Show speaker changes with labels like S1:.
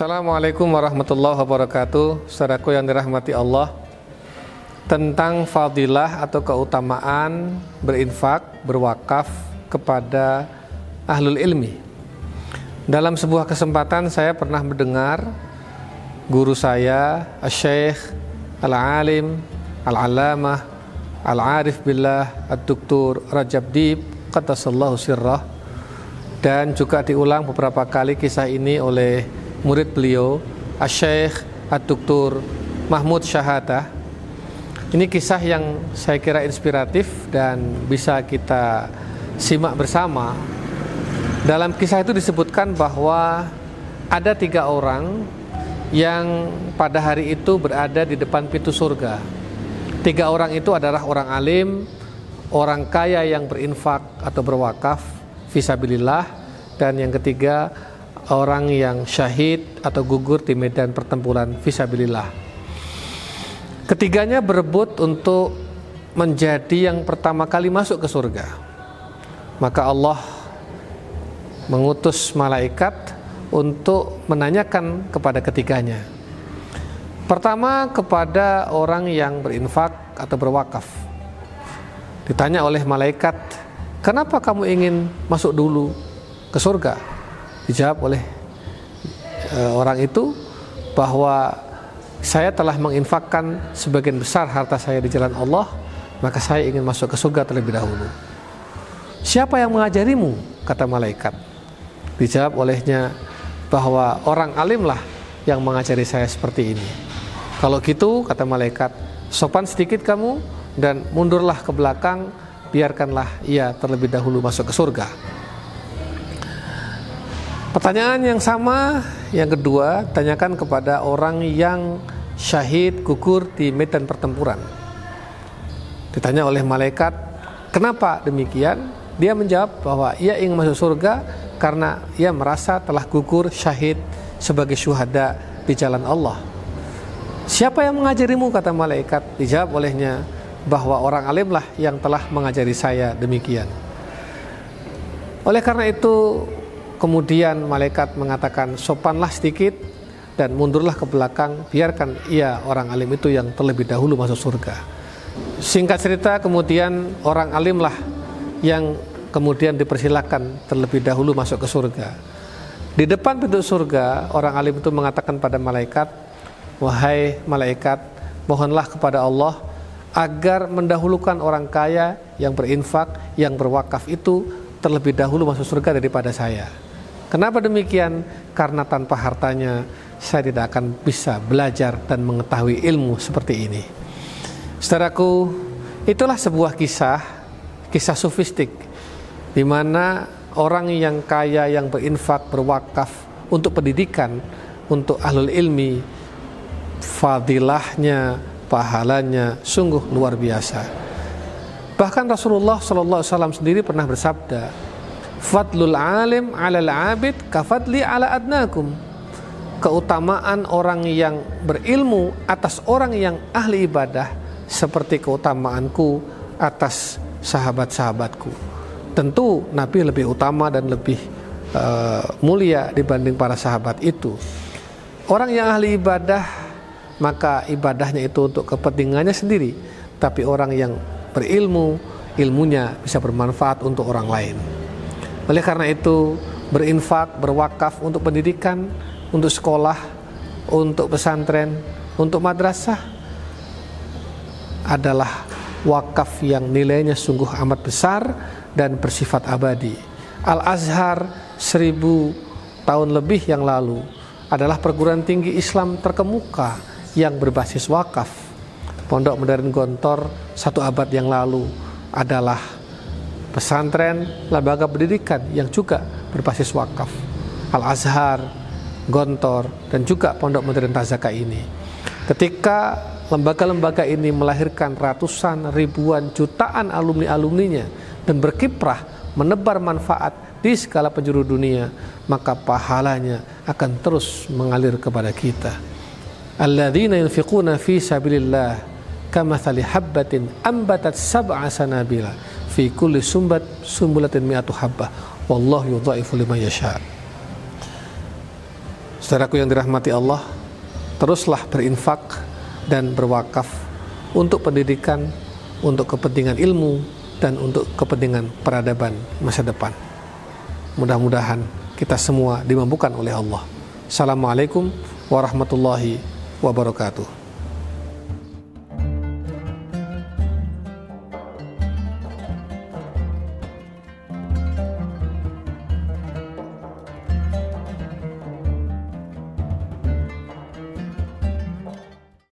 S1: Assalamualaikum warahmatullahi wabarakatuh. Saudaraku yang dirahmati Allah Tentang fadilah atau keutamaan berinfak, berwakaf kepada ahlul ilmi. Dalam sebuah kesempatan saya pernah mendengar Guru saya, Syekh Al-Alim, Al-Alamah, Al-Arif Billah, Ad-Duktur Rajab Dib Qatasallahu sirrah. Dan juga diulang beberapa kali kisah ini oleh murid beliau Asy-Syaikh Ad-Duktur Mahmud Syahadah. Ini kisah yang saya kira inspiratif dan bisa kita simak bersama. Dalam kisah itu disebutkan bahwa ada tiga orang yang pada hari itu berada di depan pintu surga. Tiga orang itu adalah orang alim orang kaya yang berinfak atau berwakaf visabilillah dan yang ketiga orang yang syahid atau gugur di medan pertempuran visabilillah. Ketiganya berebut untuk menjadi yang pertama kali masuk ke surga. Maka Allah mengutus malaikat untuk menanyakan kepada ketiganya. Pertama kepada orang yang berinfak atau berwakaf. Ditanya oleh malaikat, "Kenapa kamu ingin masuk dulu ke surga?" Dijawab oleh uh, orang itu bahwa saya telah menginfakkan sebagian besar harta saya di jalan Allah, maka saya ingin masuk ke surga terlebih dahulu. Siapa yang mengajarimu? kata malaikat. Dijawab olehnya bahwa orang alimlah yang mengajari saya seperti ini. Kalau gitu, kata malaikat, sopan sedikit kamu dan mundurlah ke belakang, biarkanlah ia terlebih dahulu masuk ke surga. Pertanyaan yang sama, yang kedua, tanyakan kepada orang yang syahid gugur di medan pertempuran. Ditanya oleh malaikat, kenapa demikian? Dia menjawab bahwa ia ingin masuk surga karena ia merasa telah gugur syahid sebagai syuhada di jalan Allah. Siapa yang mengajarimu kata malaikat? Dijawab olehnya bahwa orang alimlah yang telah mengajari saya demikian. Oleh karena itu Kemudian malaikat mengatakan sopanlah sedikit dan mundurlah ke belakang biarkan ia orang alim itu yang terlebih dahulu masuk surga. Singkat cerita kemudian orang alim lah yang kemudian dipersilakan terlebih dahulu masuk ke surga. Di depan pintu surga orang alim itu mengatakan pada malaikat, "Wahai malaikat, mohonlah kepada Allah agar mendahulukan orang kaya yang berinfak, yang berwakaf itu terlebih dahulu masuk surga daripada saya." Kenapa demikian? Karena tanpa hartanya saya tidak akan bisa belajar dan mengetahui ilmu seperti ini. Saudaraku, itulah sebuah kisah, kisah sofistik di mana orang yang kaya yang berinfak berwakaf untuk pendidikan, untuk ahlul ilmi, fadilahnya, pahalanya sungguh luar biasa. Bahkan Rasulullah SAW sendiri pernah bersabda, Fadlul alim alal abid kafadli ala adnakum. Keutamaan orang yang berilmu atas orang yang ahli ibadah seperti keutamaanku atas sahabat-sahabatku. Tentu Nabi lebih utama dan lebih uh, mulia dibanding para sahabat itu. Orang yang ahli ibadah maka ibadahnya itu untuk kepentingannya sendiri, tapi orang yang berilmu ilmunya bisa bermanfaat untuk orang lain. Oleh karena itu, berinfak, berwakaf untuk pendidikan, untuk sekolah, untuk pesantren, untuk madrasah adalah wakaf yang nilainya sungguh amat besar dan bersifat abadi. Al-Azhar seribu tahun lebih yang lalu adalah perguruan tinggi Islam terkemuka yang berbasis wakaf. Pondok Modern Gontor satu abad yang lalu adalah pesantren, lembaga pendidikan yang juga berbasis wakaf. Al-Azhar, Gontor, dan juga Pondok Modern Tazaka ini. Ketika lembaga-lembaga ini melahirkan ratusan, ribuan, jutaan alumni-alumninya dan berkiprah menebar manfaat di segala penjuru dunia, maka pahalanya akan terus mengalir kepada kita. Alladzina yunfiquna fi sabilillah kamathali habbatin ambatat sab'a sanabila fi kulli sumbat sumbulatin mi'atu habbah wallahu yudhaifu liman yasha Saudaraku yang dirahmati Allah, teruslah berinfak dan berwakaf untuk pendidikan, untuk kepentingan ilmu, dan untuk kepentingan peradaban masa depan. Mudah-mudahan kita semua dimampukan oleh Allah. Assalamualaikum warahmatullahi wabarakatuh.